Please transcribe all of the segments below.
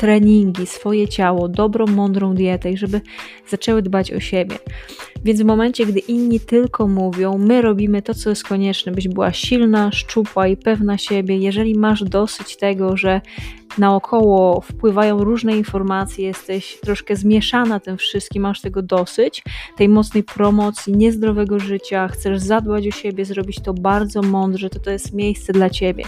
treningi, swoje ciało, dobrą, mądrą dietę i żeby zaczęły dbać o siebie. Więc w momencie, gdy inni tylko mówią, my robimy to, co jest konieczne, byś była silna, szczupła i pewna siebie. Jeżeli masz dosyć tego, że naokoło wpływają różne informacje, jesteś troszkę zmieszana tym wszystkim, masz tego dosyć, tej mocnej promocji, niezdrowego życia, chcesz zadbać o siebie, zrobić to bardzo mądrze, to to jest miejsce dla Ciebie.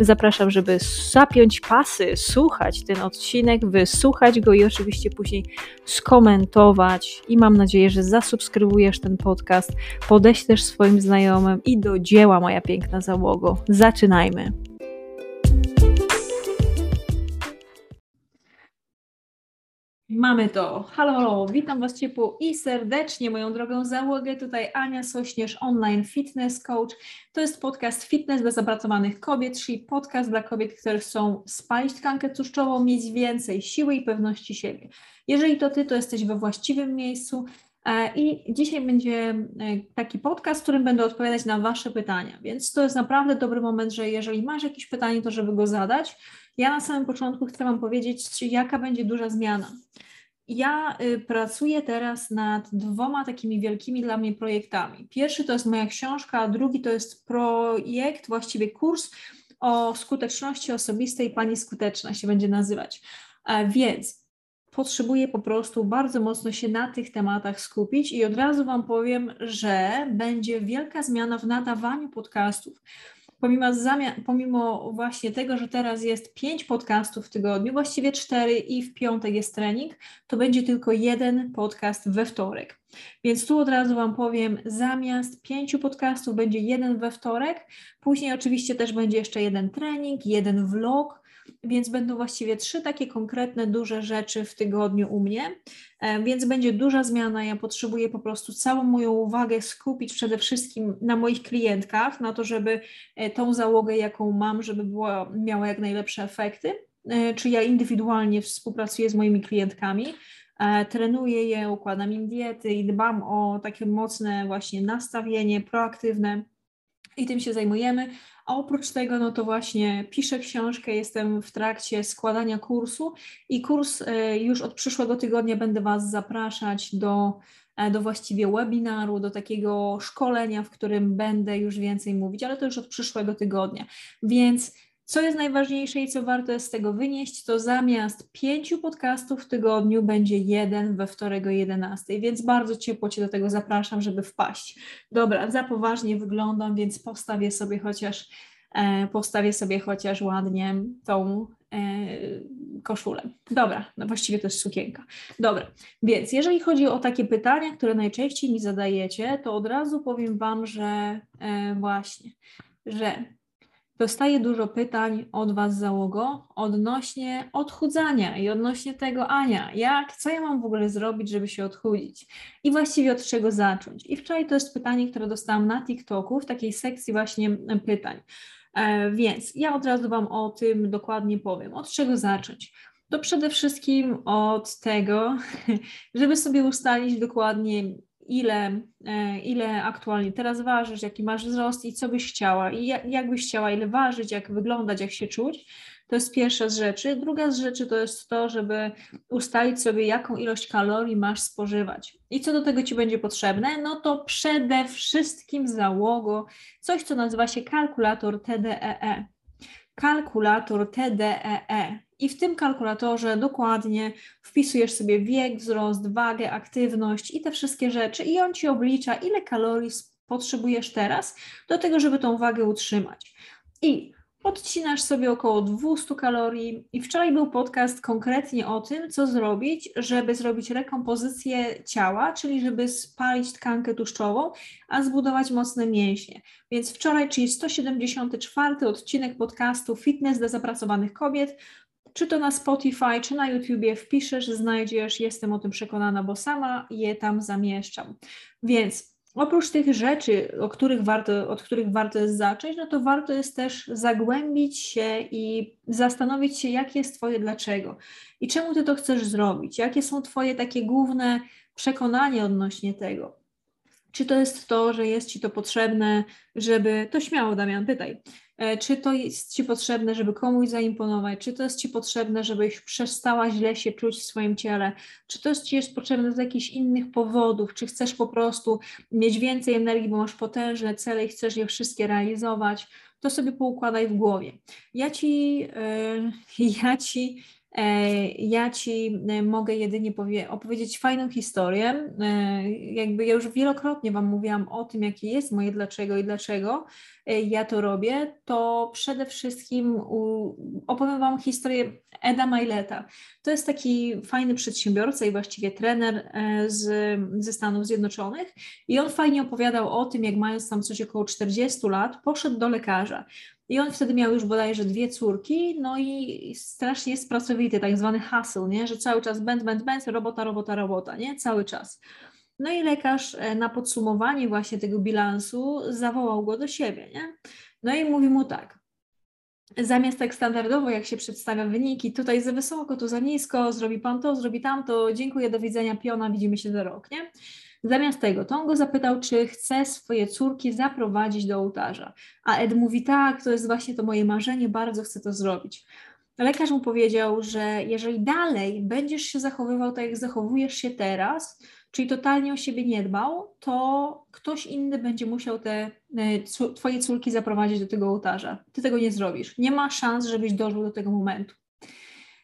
Zapraszam, żeby zapiąć pasy, słuchać ten odcinek, wysłuchać go i oczywiście później skomentować i mam nadzieję, że zasubskrybujesz ten podcast, podeślesz swoim znajomym i do dzieła, moja piękna załogo. Zaczynajmy. Mamy to. Halo, halo, witam Was ciepło i serdecznie, moją drogą załogę. Tutaj Ania Sośnierz, online fitness coach. To jest podcast Fitness dla zapracowanych kobiet, czyli podcast dla kobiet, które chcą spalić tkankę tłuszczową, mieć więcej siły i pewności siebie. Jeżeli to Ty, to jesteś we właściwym miejscu. E, I dzisiaj będzie e, taki podcast, w którym będę odpowiadać na Wasze pytania. Więc to jest naprawdę dobry moment, że jeżeli masz jakieś pytanie, to żeby go zadać. Ja na samym początku chcę Wam powiedzieć, jaka będzie duża zmiana. Ja y, pracuję teraz nad dwoma takimi wielkimi dla mnie projektami. Pierwszy to jest moja książka, a drugi to jest projekt, właściwie kurs o skuteczności osobistej. Pani skuteczna się będzie nazywać. E, więc potrzebuję po prostu bardzo mocno się na tych tematach skupić i od razu Wam powiem, że będzie wielka zmiana w nadawaniu podcastów pomimo, zamian, pomimo właśnie tego, że teraz jest pięć podcastów w tygodniu, właściwie cztery i w piątek jest trening, to będzie tylko jeden podcast we wtorek. Więc tu od razu Wam powiem, zamiast pięciu podcastów będzie jeden we wtorek, później oczywiście też będzie jeszcze jeden trening, jeden vlog, więc będą właściwie trzy takie konkretne, duże rzeczy w tygodniu u mnie, e, więc będzie duża zmiana. Ja potrzebuję po prostu całą moją uwagę skupić przede wszystkim na moich klientkach, na to, żeby e, tą załogę, jaką mam, żeby była, miała jak najlepsze efekty. E, czy ja indywidualnie współpracuję z moimi klientkami, trenuję je, układam im diety i dbam o takie mocne właśnie nastawienie proaktywne i tym się zajmujemy. A oprócz tego, no to właśnie piszę książkę, jestem w trakcie składania kursu i kurs e, już od przyszłego tygodnia będę Was zapraszać do, e, do właściwie webinaru, do takiego szkolenia, w którym będę już więcej mówić, ale to już od przyszłego tygodnia. Więc co jest najważniejsze i co warto jest z tego wynieść, to zamiast pięciu podcastów w tygodniu będzie jeden we wtorek o 11, więc bardzo ciepło Cię do tego zapraszam, żeby wpaść. Dobra, za poważnie wyglądam, więc postawię sobie chociaż, e, postawię sobie chociaż ładnie tą e, koszulę. Dobra, no właściwie to jest sukienka. Dobra, więc jeżeli chodzi o takie pytania, które najczęściej mi zadajecie, to od razu powiem Wam, że e, właśnie, że Dostaję dużo pytań od Was, załogo, odnośnie odchudzania i odnośnie tego, Ania, jak, co ja mam w ogóle zrobić, żeby się odchudzić? I właściwie od czego zacząć? I wczoraj to jest pytanie, które dostałam na TikToku w takiej sekcji właśnie pytań. E, więc ja od razu Wam o tym dokładnie powiem. Od czego zacząć? To przede wszystkim od tego, żeby sobie ustalić dokładnie, ile, e, ile aktualnie teraz ważysz, jaki masz wzrost i co byś chciała, i jak, byś chciała, ile ważyć, jak wyglądać, jak się czuć. To jest pierwsza z rzeczy. Druga z rzeczy to jest to, żeby ustalić sobie, jaką ilość kalorii masz spożywać. I co do tego Ci będzie potrzebne? No to przede wszystkim załogo coś, co nazywa się kalkulator TDEE. Kalkulator TDEE. E. I w tym kalkulatorze dokładnie wpisujesz sobie wiek, wzrost, wagę, aktywność i te wszystkie rzeczy, i on ci oblicza, ile kalorii potrzebujesz teraz do tego, żeby tą wagę utrzymać. I odcinasz sobie około 200 kalorii. I wczoraj był podcast konkretnie o tym, co zrobić, żeby zrobić rekompozycję ciała, czyli żeby spalić tkankę tłuszczową, a zbudować mocne mięśnie. Więc wczoraj, czyli 174 odcinek podcastu Fitness dla zapracowanych kobiet, czy to na Spotify, czy na YouTubie wpiszesz, znajdziesz, jestem o tym przekonana, bo sama je tam zamieszczam. Więc oprócz tych rzeczy, o których warto, od których warto jest zacząć, no to warto jest też zagłębić się i zastanowić się, jakie jest Twoje dlaczego i czemu Ty to chcesz zrobić, jakie są Twoje takie główne przekonania odnośnie tego. Czy to jest to, że jest Ci to potrzebne, żeby. To śmiało, Damian, pytaj. E, czy to jest Ci potrzebne, żeby komuś zaimponować? Czy to jest Ci potrzebne, żebyś przestała źle się czuć w swoim ciele? Czy to jest Ci jest potrzebne z jakichś innych powodów? Czy chcesz po prostu mieć więcej energii, bo masz potężne cele i chcesz je wszystkie realizować? To sobie poukładaj w głowie. Ja Ci, yy, ja ci E, ja Ci mogę jedynie powie, opowiedzieć fajną historię. Jakby ja już wielokrotnie Wam mówiłam o tym, jakie jest moje dlaczego i dlaczego ja to robię, to przede wszystkim opowiem Wam historię Eda Maileta. To jest taki fajny przedsiębiorca i właściwie trener z, ze Stanów Zjednoczonych i on fajnie opowiadał o tym, jak mając tam coś około 40 lat, poszedł do lekarza. I on wtedy miał już bodajże dwie córki, no i strasznie jest pracowity, tak zwany hustle, nie? że cały czas bend, bend, bend, robota, robota, robota, nie? Cały czas. No i lekarz e, na podsumowanie właśnie tego bilansu zawołał go do siebie, nie? No i mówi mu tak, zamiast tak standardowo, jak się przedstawia wyniki, tutaj za wysoko, tu za nisko, zrobi pan to, zrobi tamto, dziękuję, do widzenia, piona, widzimy się za rok, nie? Zamiast tego, to on go zapytał, czy chce swoje córki zaprowadzić do ołtarza. A Ed mówi, tak, to jest właśnie to moje marzenie, bardzo chcę to zrobić. Lekarz mu powiedział, że jeżeli dalej będziesz się zachowywał tak, jak zachowujesz się teraz, czyli totalnie o siebie nie dbał, to ktoś inny będzie musiał te e, twoje córki zaprowadzić do tego ołtarza. Ty tego nie zrobisz. Nie ma szans, żebyś dożył do tego momentu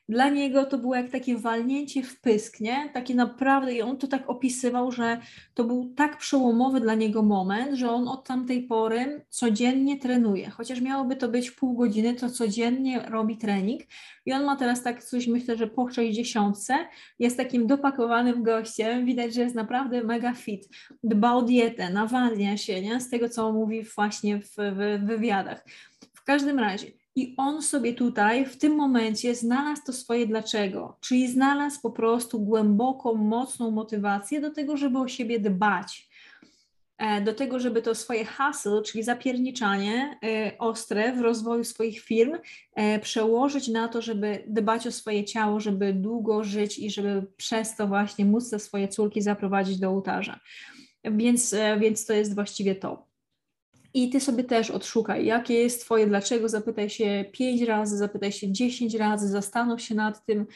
dla niego to było jak takie walnięcie w pysk, nie? Takie naprawdę, i on to tak opisywał, że to był tak przełomowy dla niego moment, że on od tamtej pory codziennie trenuje. Chociaż miałoby to być pół godziny, to codziennie robi trening. I on ma teraz tak coś, myślę, że po 60 jest takim dopakowanym gościem. Widać, że jest naprawdę mega fit. Dba o dietę, nawadnia się, nie? Z tego, co mówi właśnie w, w, w wywiadach. W każdym razie, i on sobie tutaj w tym momencie znalazł to swoje dlaczego, czyli znalazł po prostu głęboką, mocną motywację do tego, żeby o siebie dbać, e, do tego, żeby to swoje hustle, czyli zapierniczanie e, ostre w rozwoju swoich firm, e, przełożyć na to, żeby dbać o swoje ciało, żeby długo żyć i żeby przez to właśnie móc te swoje córki zaprowadzić do ołtarza. Więc, więc to jest właściwie to. I ty sobie też odszukaj, jakie jest twoje dlaczego, zapytaj się pięć razy, zapytaj się dziesięć razy, zastanów się nad tym,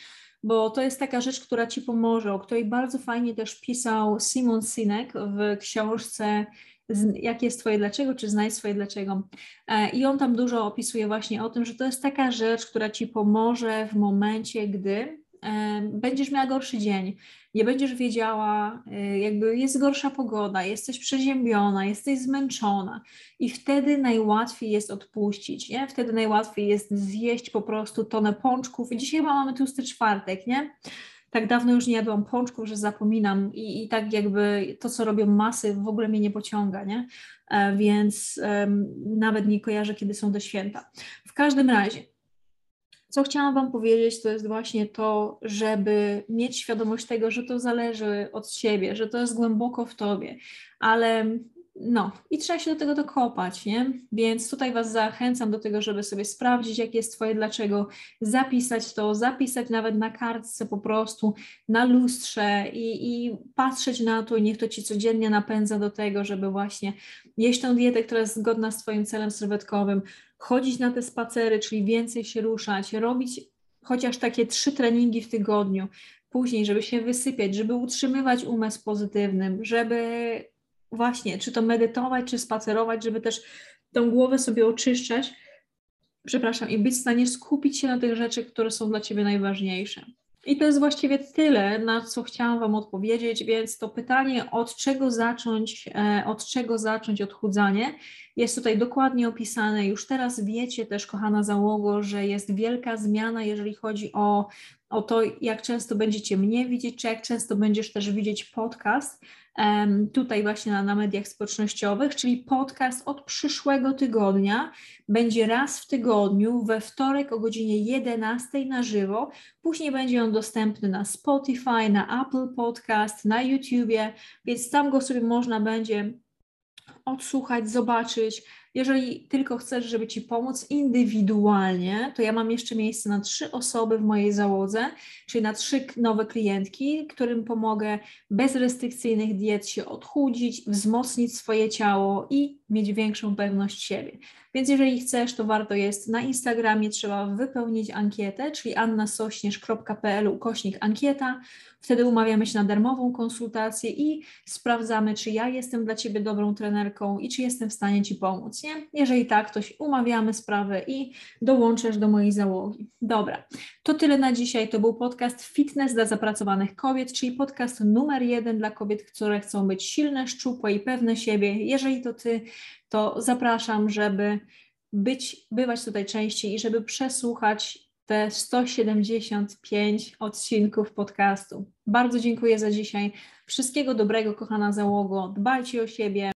bo to jest taka rzecz, która ci pomoże, o której bardzo fajnie też pisał Simon Sinek w książce jakie jest Twoje dlaczego, czy znajdź swoje dlaczego. E, I on tam dużo opisuje właśnie o tym, że to jest taka rzecz, która Ci pomoże w momencie, gdy będziesz miała gorszy dzień, nie będziesz wiedziała, y, jakby jest gorsza pogoda, jesteś przeziębiona, jesteś zmęczona i wtedy najłatwiej jest odpuścić, nie? Wtedy najłatwiej jest zjeść po prostu tonę pączków. Dzisiaj chyba mamy tłusty czwartek, nie? Tak dawno już nie jadłam pączków, że zapominam i, i tak jakby to, co robią masy, w ogóle mnie nie pociąga, nie? E, więc um, nawet nie kojarzę, kiedy są te święta. W każdym razie, co chciałam Wam powiedzieć, to jest właśnie to, żeby mieć świadomość tego, że to zależy od Ciebie, że to jest głęboko w Tobie, ale no i trzeba się do tego dokopać, nie? Więc tutaj Was zachęcam do tego, żeby sobie sprawdzić, jakie jest Twoje dlaczego, zapisać to, zapisać nawet na kartce po prostu, na lustrze i, i patrzeć na to i niech to Ci codziennie napędza do tego, żeby właśnie jeść tą dietę, która jest zgodna z Twoim celem sylwetkowym, chodzić na te spacery, czyli więcej się ruszać, robić chociaż takie trzy treningi w tygodniu, później, żeby się wysypiać, żeby utrzymywać umysł pozytywnym, żeby właśnie, czy to medytować, czy spacerować, żeby też tą głowę sobie oczyszczać, przepraszam, i być w stanie skupić się na tych rzeczach, które są dla Ciebie najważniejsze. I to jest właściwie tyle, na co chciałam Wam odpowiedzieć, więc to pytanie, od czego zacząć, e, od czego zacząć odchudzanie, jest tutaj dokładnie opisane. Już teraz wiecie też, kochana załogo, że jest wielka zmiana, jeżeli chodzi o, o to, jak często będziecie mnie widzieć, czy jak często będziesz też widzieć podcast tutaj właśnie na, na mediach społecznościowych, czyli podcast od przyszłego tygodnia będzie raz w tygodniu, we wtorek o godzinie 11 na żywo. Później będzie on dostępny na Spotify, na Apple Podcast, na YouTubie, więc tam go sobie można będzie odsłuchać, zobaczyć. Jeżeli tylko chcesz, żeby Ci pomóc indywidualnie, to ja mam jeszcze miejsce na trzy osoby w mojej załodze, czyli na trzy nowe klientki, którym pomogę bez restrykcyjnych diet się odchudzić, wzmocnić swoje ciało i mieć większą pewność siebie. Więc jeżeli chcesz, to warto jest na Instagramie trzeba wypełnić ankietę, czyli annasośnierz.pl ukośnik ankieta. Wtedy umawiamy się na darmową konsultację i sprawdzamy, czy ja jestem dla Ciebie dobrą trenerką i czy jestem w stanie Ci pomóc. Jeżeli tak, to umawiamy sprawę i dołączysz do mojej załogi. Dobra, to tyle na dzisiaj. To był podcast Fitness dla zapracowanych kobiet, czyli podcast numer jeden dla kobiet, które chcą być silne, szczupłe i pewne siebie. Jeżeli to Ty, to zapraszam, żeby być, bywać tutaj częściej i żeby przesłuchać te 175 odcinków podcastu. Bardzo dziękuję za dzisiaj. Wszystkiego dobrego, kochana załogo. Dbajcie o siebie.